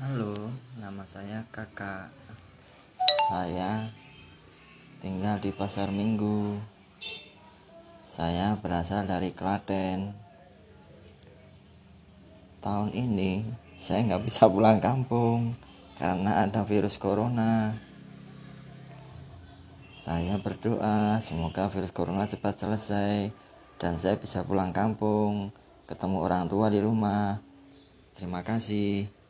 Halo, nama saya Kakak. Saya tinggal di Pasar Minggu. Saya berasal dari Klaten. Tahun ini saya nggak bisa pulang kampung karena ada virus corona. Saya berdoa semoga virus corona cepat selesai dan saya bisa pulang kampung, ketemu orang tua di rumah. Terima kasih.